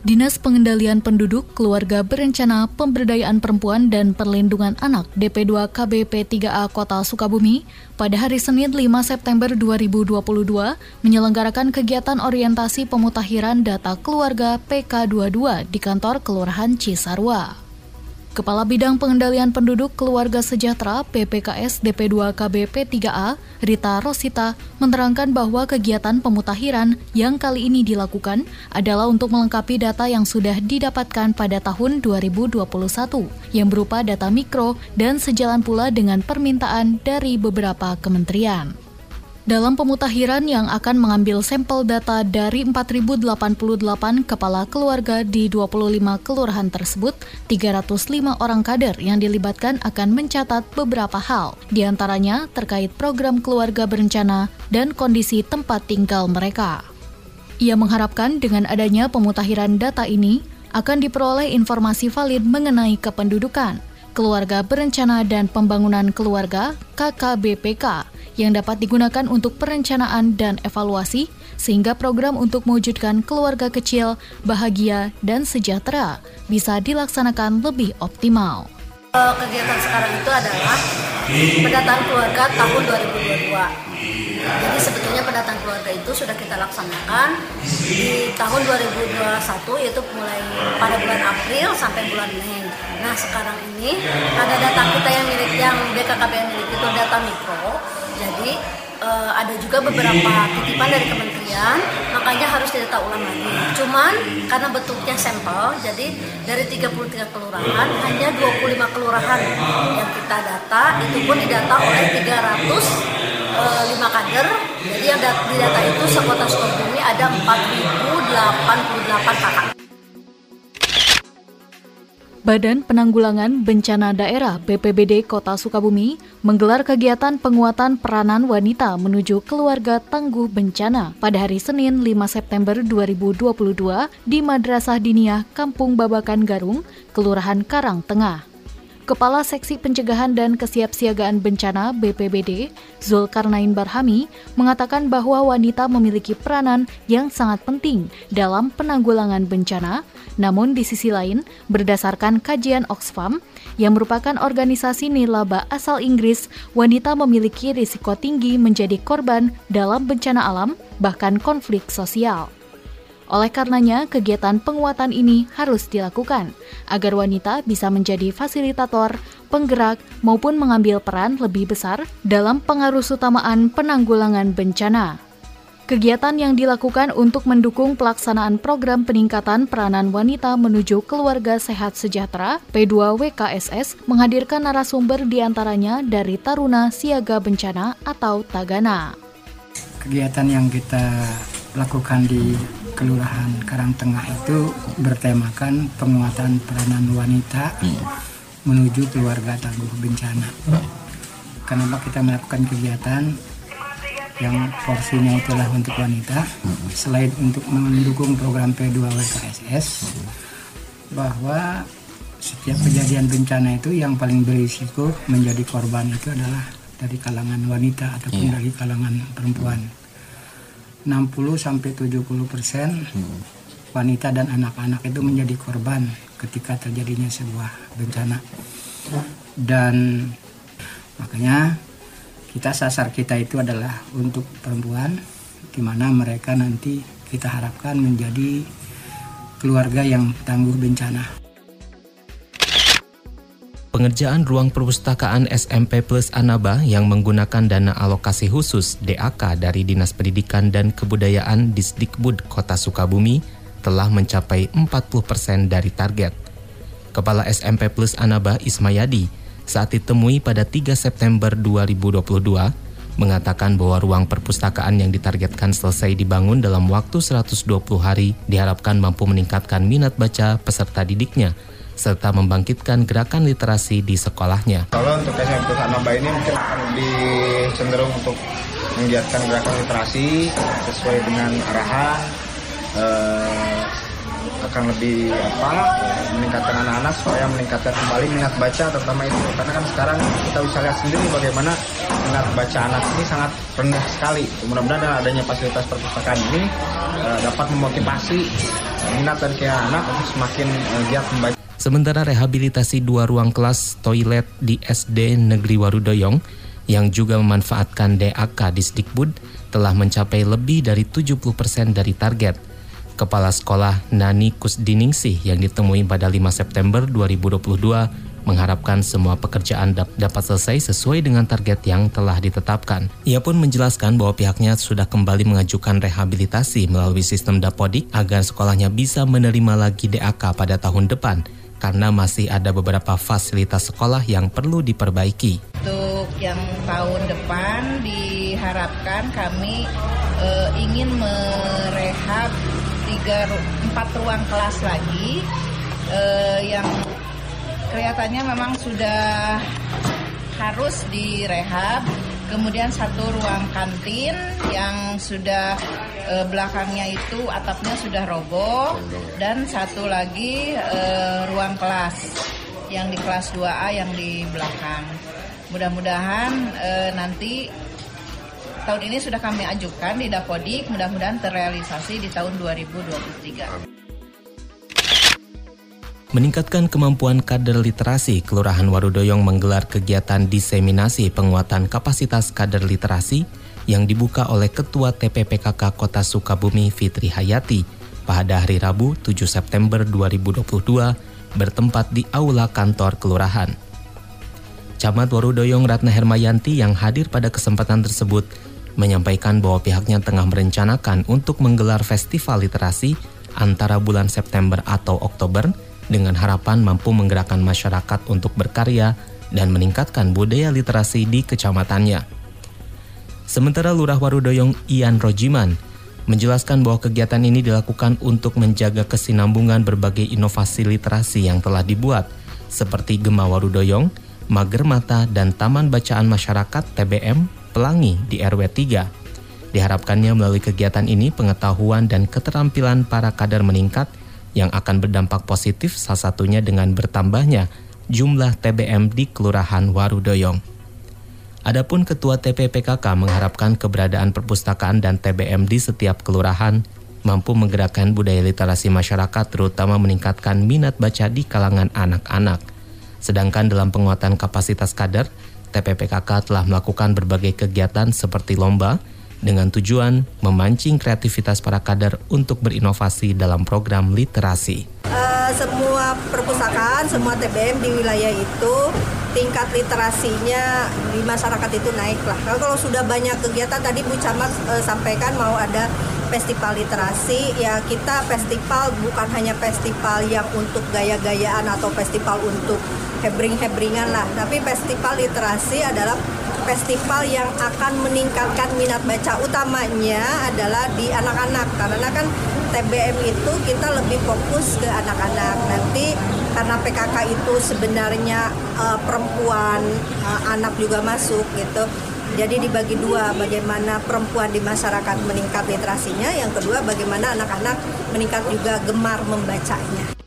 Dinas Pengendalian Penduduk, Keluarga Berencana, Pemberdayaan Perempuan dan Perlindungan Anak DP2 KBP 3A Kota Sukabumi pada hari Senin 5 September 2022 menyelenggarakan kegiatan orientasi pemutahiran data keluarga PK22 di kantor Kelurahan Cisarua. Kepala Bidang Pengendalian Penduduk Keluarga Sejahtera PPKS DP2 KBP 3A, Rita Rosita, menerangkan bahwa kegiatan pemutahiran yang kali ini dilakukan adalah untuk melengkapi data yang sudah didapatkan pada tahun 2021, yang berupa data mikro dan sejalan pula dengan permintaan dari beberapa kementerian. Dalam pemutakhiran yang akan mengambil sampel data dari 4.088 kepala keluarga di 25 kelurahan tersebut, 305 orang kader yang dilibatkan akan mencatat beberapa hal, di antaranya terkait program keluarga berencana dan kondisi tempat tinggal mereka. Ia mengharapkan dengan adanya pemutakhiran data ini akan diperoleh informasi valid mengenai kependudukan, keluarga berencana dan pembangunan keluarga KKBPK yang dapat digunakan untuk perencanaan dan evaluasi, sehingga program untuk mewujudkan keluarga kecil, bahagia, dan sejahtera bisa dilaksanakan lebih optimal. Eh, kegiatan sekarang itu adalah pendataan keluarga tahun 2022. Jadi sebetulnya pendataan keluarga itu sudah kita laksanakan di tahun 2021 yaitu mulai pada bulan April sampai bulan Mei. Nah sekarang ini ada data kita yang milik yang BKKBN milik itu data mikro jadi uh, ada juga beberapa titipan dari kementerian, makanya harus didata ulang lagi. Cuman karena bentuknya sampel, jadi dari 33 kelurahan hanya 25 kelurahan yang kita data, itu pun didata oleh 300 uh, 5 kader. Jadi yang di data itu sekota Sukabumi ada 4088 kakak. Badan Penanggulangan Bencana Daerah BPBD Kota Sukabumi menggelar kegiatan penguatan peranan wanita menuju keluarga tangguh bencana pada hari Senin 5 September 2022 di Madrasah Diniyah Kampung Babakan Garung, Kelurahan Karang Tengah. Kepala Seksi Pencegahan dan Kesiapsiagaan Bencana BPBD, Zulkarnain Barhami, mengatakan bahwa wanita memiliki peranan yang sangat penting dalam penanggulangan bencana, namun di sisi lain, berdasarkan kajian Oxfam, yang merupakan organisasi nilaba asal Inggris, wanita memiliki risiko tinggi menjadi korban dalam bencana alam, bahkan konflik sosial. Oleh karenanya, kegiatan penguatan ini harus dilakukan agar wanita bisa menjadi fasilitator, penggerak, maupun mengambil peran lebih besar dalam pengaruh utamaan penanggulangan bencana. Kegiatan yang dilakukan untuk mendukung pelaksanaan program peningkatan peranan wanita menuju keluarga sehat sejahtera P2WKSS menghadirkan narasumber di antaranya dari Taruna Siaga Bencana atau Tagana. Kegiatan yang kita lakukan di Kelurahan Karangtengah itu bertemakan penguatan peranan wanita hmm. menuju keluarga tangguh bencana. Kenapa kita melakukan kegiatan yang porsinya itulah untuk wanita, hmm. selain untuk mendukung program P2 WKSS, bahwa setiap kejadian bencana itu yang paling berisiko menjadi korban itu adalah dari kalangan wanita ataupun yeah. dari kalangan perempuan 60 sampai 70 persen hmm. wanita dan anak-anak itu menjadi korban ketika terjadinya sebuah bencana dan makanya kita sasar kita itu adalah untuk perempuan di mana mereka nanti kita harapkan menjadi keluarga yang tangguh bencana. Pengerjaan ruang perpustakaan SMP Plus Anaba yang menggunakan dana alokasi khusus DAK dari Dinas Pendidikan dan Kebudayaan Disdikbud Kota Sukabumi telah mencapai 40% dari target. Kepala SMP Plus Anaba Ismayadi saat ditemui pada 3 September 2022 mengatakan bahwa ruang perpustakaan yang ditargetkan selesai dibangun dalam waktu 120 hari diharapkan mampu meningkatkan minat baca peserta didiknya serta membangkitkan gerakan literasi di sekolahnya. Kalau untuk SMP Sanaba ini mungkin akan lebih cenderung untuk menggiatkan gerakan literasi sesuai dengan arahan eh, akan lebih apa meningkatkan anak-anak supaya meningkatkan kembali minat baca terutama itu. Karena kan sekarang kita bisa lihat sendiri bagaimana minat baca anak ini sangat rendah sekali. Mudah-mudahan adanya fasilitas perpustakaan ini uh, dapat memotivasi minat dan keinginan anak untuk semakin uh, giat membaca Sementara rehabilitasi dua ruang kelas toilet di SD Negeri Warudoyong yang juga memanfaatkan DAK di Sdikbud telah mencapai lebih dari 70% dari target. Kepala Sekolah Nani Kusdiningsih yang ditemui pada 5 September 2022 mengharapkan semua pekerjaan dapat selesai sesuai dengan target yang telah ditetapkan. Ia pun menjelaskan bahwa pihaknya sudah kembali mengajukan rehabilitasi melalui sistem Dapodik agar sekolahnya bisa menerima lagi DAK pada tahun depan karena masih ada beberapa fasilitas sekolah yang perlu diperbaiki. Untuk yang tahun depan diharapkan kami e, ingin merehab tiga empat ruang kelas lagi uh, yang kelihatannya memang sudah harus direhab. Kemudian satu ruang kantin yang sudah uh, belakangnya itu atapnya sudah roboh dan satu lagi uh, ruang kelas yang di kelas 2A yang di belakang. Mudah-mudahan uh, nanti tahun ini sudah kami ajukan di Dapodik, mudah-mudahan terrealisasi di tahun 2023. Meningkatkan kemampuan kader literasi, Kelurahan Warudoyong menggelar kegiatan diseminasi penguatan kapasitas kader literasi yang dibuka oleh Ketua TPPKK Kota Sukabumi Fitri Hayati pada hari Rabu 7 September 2022 bertempat di Aula Kantor Kelurahan. Camat Warudoyong Ratna Hermayanti yang hadir pada kesempatan tersebut menyampaikan bahwa pihaknya tengah merencanakan untuk menggelar festival literasi antara bulan September atau Oktober dengan harapan mampu menggerakkan masyarakat untuk berkarya dan meningkatkan budaya literasi di kecamatannya. Sementara Lurah Warudoyong Ian Rojiman menjelaskan bahwa kegiatan ini dilakukan untuk menjaga kesinambungan berbagai inovasi literasi yang telah dibuat seperti Gema Warudoyong, Mager Mata, dan Taman Bacaan Masyarakat TBM Pelangi di RW 3. Diharapkannya melalui kegiatan ini pengetahuan dan keterampilan para kader meningkat yang akan berdampak positif salah satunya dengan bertambahnya jumlah TBM di Kelurahan Warudoyong. Adapun Ketua TPPKK mengharapkan keberadaan perpustakaan dan TBM di setiap kelurahan mampu menggerakkan budaya literasi masyarakat terutama meningkatkan minat baca di kalangan anak-anak. Sedangkan dalam penguatan kapasitas kader, TPPKK telah melakukan berbagai kegiatan seperti lomba dengan tujuan memancing kreativitas para kader untuk berinovasi dalam program literasi. Uh, semua perpustakaan, semua TBM di wilayah itu tingkat literasinya di masyarakat itu naik lah. Kalau sudah banyak kegiatan tadi Bu Camat uh, sampaikan mau ada festival literasi ya kita festival bukan hanya festival yang untuk gaya-gayaan atau festival untuk hebring-hebringan lah tapi festival literasi adalah festival yang akan meningkatkan minat baca utamanya adalah di anak-anak. Karena kan TBM itu kita lebih fokus ke anak-anak. Nanti karena PKK itu sebenarnya uh, perempuan uh, anak juga masuk gitu. Jadi dibagi dua, bagaimana perempuan di masyarakat meningkat literasinya, yang kedua bagaimana anak-anak meningkat juga gemar membacanya.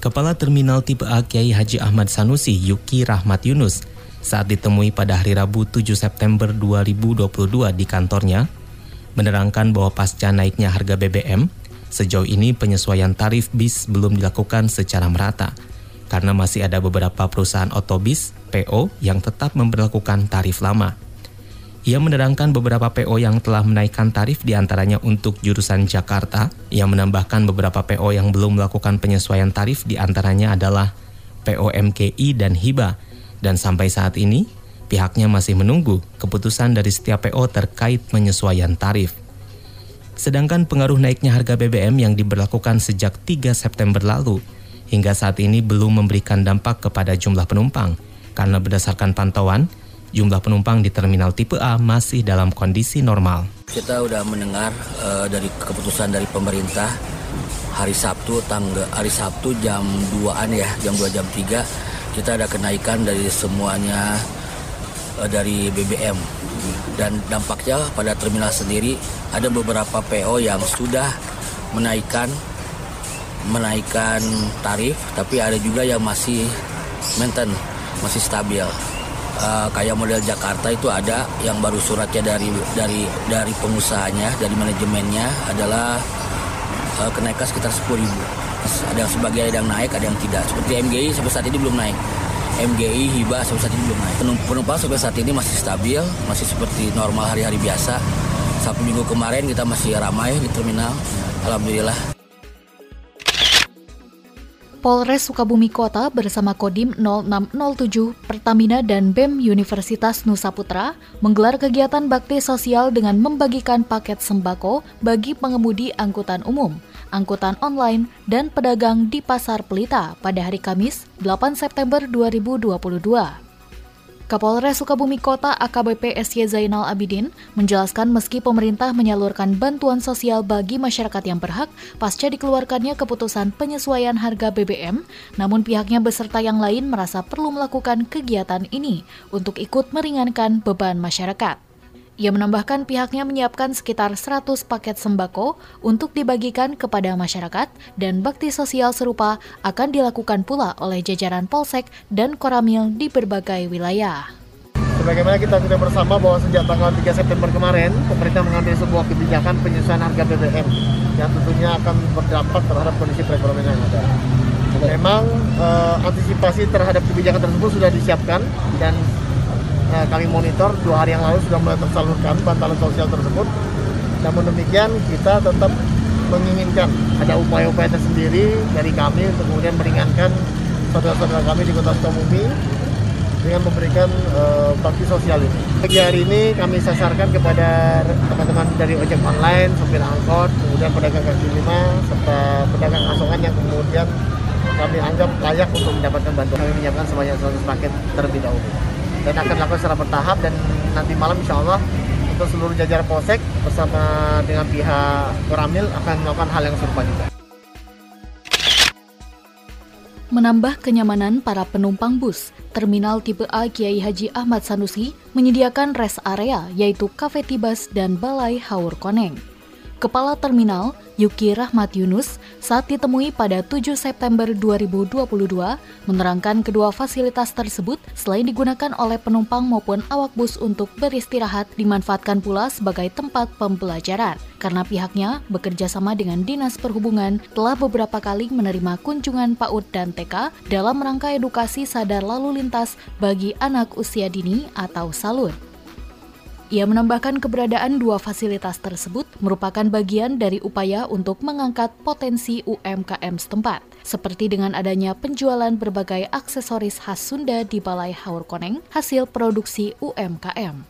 Kepala Terminal Tipe A Kiai Haji Ahmad Sanusi Yuki Rahmat Yunus saat ditemui pada hari Rabu 7 September 2022 di kantornya, menerangkan bahwa pasca naiknya harga BBM, sejauh ini penyesuaian tarif bis belum dilakukan secara merata – karena masih ada beberapa perusahaan otobis PO yang tetap memperlakukan tarif lama. Ia menerangkan beberapa PO yang telah menaikkan tarif di antaranya untuk jurusan Jakarta, yang menambahkan beberapa PO yang belum melakukan penyesuaian tarif di antaranya adalah PO MKI dan HIBA, dan sampai saat ini pihaknya masih menunggu keputusan dari setiap PO terkait penyesuaian tarif. Sedangkan pengaruh naiknya harga BBM yang diberlakukan sejak 3 September lalu hingga saat ini belum memberikan dampak kepada jumlah penumpang. Karena berdasarkan pantauan jumlah penumpang di terminal tipe A masih dalam kondisi normal. Kita sudah mendengar uh, dari keputusan dari pemerintah hari Sabtu tanggal hari Sabtu jam 2-an ya, jam 2 jam 3 kita ada kenaikan dari semuanya uh, dari BBM dan dampaknya pada terminal sendiri ada beberapa PO yang sudah menaikkan menaikkan tarif tapi ada juga yang masih maintain masih stabil uh, kayak model Jakarta itu ada yang baru suratnya dari dari dari pengusahanya, dari manajemennya adalah uh, kenaikan sekitar 10 ribu. Ada yang sebagian ada yang naik, ada yang tidak. Seperti MGI sampai saat ini belum naik. MGI hibah sampai saat ini belum naik. Penumpang sampai saat ini masih stabil, masih seperti normal hari-hari biasa. Sabtu minggu kemarin kita masih ramai di terminal. Alhamdulillah. Polres Sukabumi Kota bersama Kodim 0607 Pertamina dan BEM Universitas Nusa Putra menggelar kegiatan bakti sosial dengan membagikan paket sembako bagi pengemudi angkutan umum, angkutan online, dan pedagang di Pasar Pelita pada hari Kamis 8 September 2022. Kapolres Sukabumi Kota AKBP SY Zainal Abidin menjelaskan meski pemerintah menyalurkan bantuan sosial bagi masyarakat yang berhak pasca dikeluarkannya keputusan penyesuaian harga BBM, namun pihaknya beserta yang lain merasa perlu melakukan kegiatan ini untuk ikut meringankan beban masyarakat. Ia menambahkan pihaknya menyiapkan sekitar 100 paket sembako untuk dibagikan kepada masyarakat dan bakti sosial serupa akan dilakukan pula oleh jajaran Polsek dan Koramil di berbagai wilayah. Sebagaimana kita sudah bersama bahwa sejak tanggal 3 September kemarin, pemerintah mengambil sebuah kebijakan penyesuaian harga BBM yang tentunya akan berdampak terhadap kondisi perekonomian yang ada. Memang eh, antisipasi terhadap kebijakan tersebut sudah disiapkan dan Nah, kami monitor dua hari yang lalu sudah mulai tersalurkan bantalan sosial tersebut. Namun demikian kita tetap menginginkan ada upaya-upaya tersendiri dari kami untuk kemudian meringankan saudara-saudara kami di Kota Sukabumi dengan memberikan uh, bakti sosial ini. Pagi hari ini kami sasarkan kepada teman-teman dari ojek online, sopir angkot, kemudian pedagang kaki lima, serta pedagang asongan yang kemudian kami anggap layak untuk mendapatkan bantuan. Kami menyiapkan sebanyak 100 paket terlebih dahulu dan akan dilakukan secara bertahap dan nanti malam insya Allah untuk seluruh jajaran polsek bersama dengan pihak Koramil akan melakukan hal yang serupa juga. Menambah kenyamanan para penumpang bus, Terminal Tipe A Kiai Haji Ahmad Sanusi menyediakan rest area yaitu Kafe Tibas dan Balai Haur Koneng. Kepala Terminal, Yuki Rahmat Yunus, saat ditemui pada 7 September 2022, menerangkan kedua fasilitas tersebut selain digunakan oleh penumpang maupun awak bus untuk beristirahat, dimanfaatkan pula sebagai tempat pembelajaran. Karena pihaknya bekerja sama dengan Dinas Perhubungan telah beberapa kali menerima kunjungan PAUD dan TK dalam rangka edukasi sadar lalu lintas bagi anak usia dini atau SALUR. Ia menambahkan keberadaan dua fasilitas tersebut merupakan bagian dari upaya untuk mengangkat potensi UMKM setempat, seperti dengan adanya penjualan berbagai aksesoris khas Sunda di Balai Haur Koneng hasil produksi UMKM.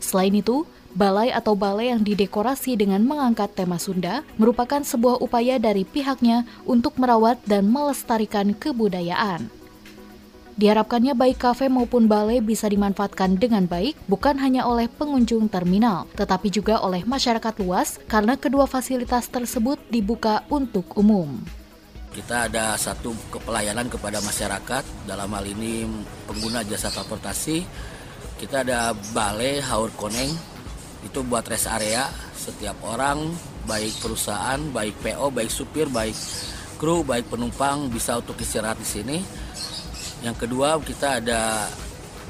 Selain itu, balai atau balai yang didekorasi dengan mengangkat tema Sunda merupakan sebuah upaya dari pihaknya untuk merawat dan melestarikan kebudayaan. Diharapkannya baik kafe maupun balai bisa dimanfaatkan dengan baik bukan hanya oleh pengunjung terminal, tetapi juga oleh masyarakat luas karena kedua fasilitas tersebut dibuka untuk umum. Kita ada satu kepelayanan kepada masyarakat, dalam hal ini pengguna jasa transportasi. Kita ada balai Haur Koneng, itu buat rest area. Setiap orang, baik perusahaan, baik PO, baik supir, baik kru, baik penumpang bisa untuk istirahat di sini yang kedua kita ada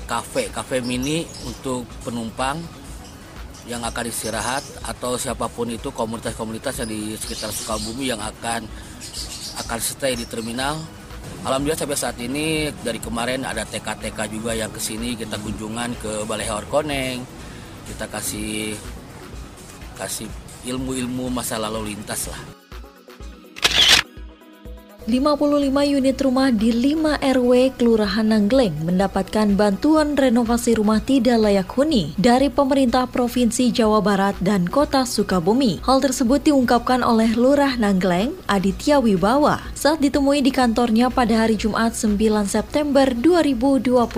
kafe, kafe mini untuk penumpang yang akan istirahat atau siapa pun itu komunitas-komunitas yang di sekitar Sukabumi yang akan akan stay di terminal. Alhamdulillah sampai saat ini dari kemarin ada TK-TK juga yang ke sini kita kunjungan ke Balai Hawar Koneng. Kita kasih kasih ilmu-ilmu masa lalu lintas lah. 55 unit rumah di 5 RW Kelurahan Nanggleng mendapatkan bantuan renovasi rumah tidak layak huni dari pemerintah Provinsi Jawa Barat dan Kota Sukabumi. Hal tersebut diungkapkan oleh Lurah Nanggleng, Aditya Wibawa, saat ditemui di kantornya pada hari Jumat 9 September 2022.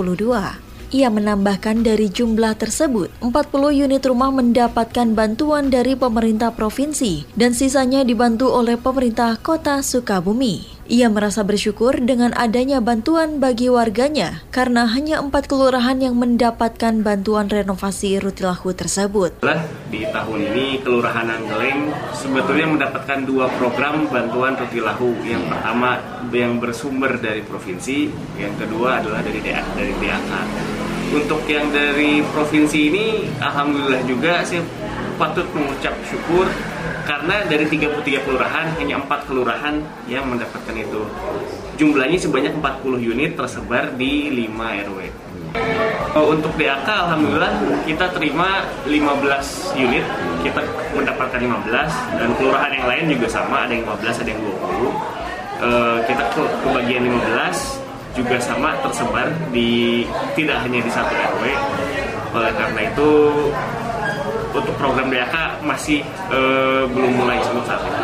Ia menambahkan dari jumlah tersebut, 40 unit rumah mendapatkan bantuan dari pemerintah provinsi dan sisanya dibantu oleh pemerintah kota Sukabumi. Ia merasa bersyukur dengan adanya bantuan bagi warganya karena hanya empat kelurahan yang mendapatkan bantuan renovasi rutilahu tersebut. Di tahun ini Kelurahan Anggeleng sebetulnya mendapatkan dua program bantuan rutilahu. Yang pertama yang bersumber dari provinsi, yang kedua adalah dari DA, dari DAK. Untuk yang dari provinsi ini, alhamdulillah juga saya patut mengucap syukur karena dari 33 kelurahan hanya 4 kelurahan yang mendapatkan itu. Jumlahnya sebanyak 40 unit tersebar di 5 RW. Untuk DAK alhamdulillah kita terima 15 unit, kita mendapatkan 15 dan kelurahan yang lain juga sama ada yang 15 ada yang 20. Uh, eh, kita ke kebagian 15 juga sama tersebar di tidak hanya di satu RW. Oleh karena itu program DAK masih uh, belum mulai sampai saat ini.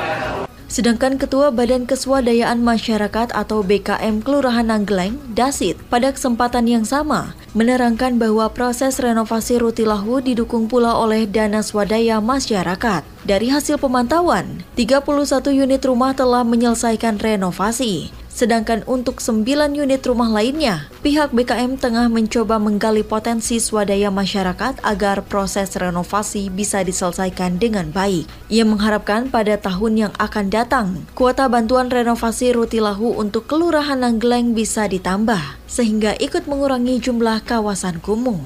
Sedangkan Ketua Badan Keswadayaan Masyarakat atau BKM Kelurahan Nanggeleng, Dasit, pada kesempatan yang sama, menerangkan bahwa proses renovasi Rutilahu didukung pula oleh dana swadaya masyarakat. Dari hasil pemantauan, 31 unit rumah telah menyelesaikan renovasi. Sedangkan untuk 9 unit rumah lainnya, pihak BKM tengah mencoba menggali potensi swadaya masyarakat agar proses renovasi bisa diselesaikan dengan baik. Ia mengharapkan pada tahun yang akan datang, kuota bantuan renovasi Rutilahu untuk Kelurahan Nanggeleng bisa ditambah, sehingga ikut mengurangi jumlah kawasan kumuh.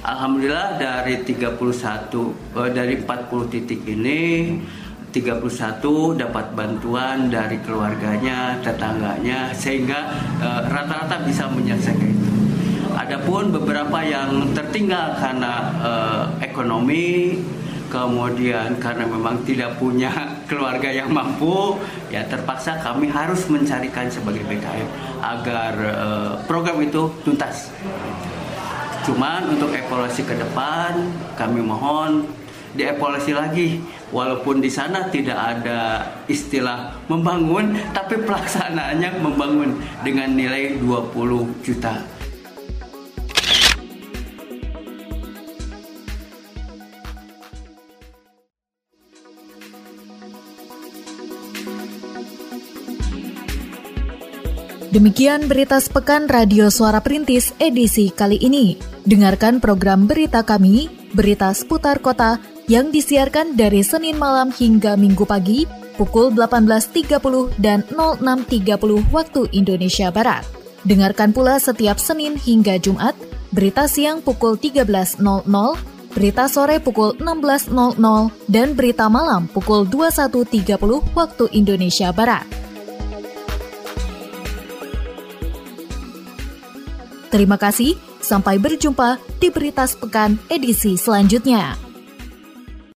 Alhamdulillah dari 31 eh, dari 40 titik ini 31 dapat bantuan dari keluarganya, tetangganya sehingga eh, rata-rata uh, bisa menyelesaikan itu. Adapun beberapa yang tertinggal karena uh, ekonomi kemudian karena memang tidak punya keluarga yang mampu ya terpaksa kami harus mencarikan sebagai BKM agar uh, program itu tuntas. Cuman untuk evaluasi ke depan kami mohon dievaluasi lagi walaupun di sana tidak ada istilah membangun tapi pelaksanaannya membangun dengan nilai 20 juta Demikian berita sepekan Radio Suara Perintis edisi kali ini. Dengarkan program berita kami, berita seputar kota yang disiarkan dari Senin malam hingga Minggu pagi pukul 18.30 dan 06.30 waktu Indonesia Barat. Dengarkan pula setiap Senin hingga Jumat, berita siang pukul 13.00, berita sore pukul 16.00, dan berita malam pukul 21.30 waktu Indonesia Barat. Terima kasih, sampai berjumpa di Berita Sepekan edisi selanjutnya.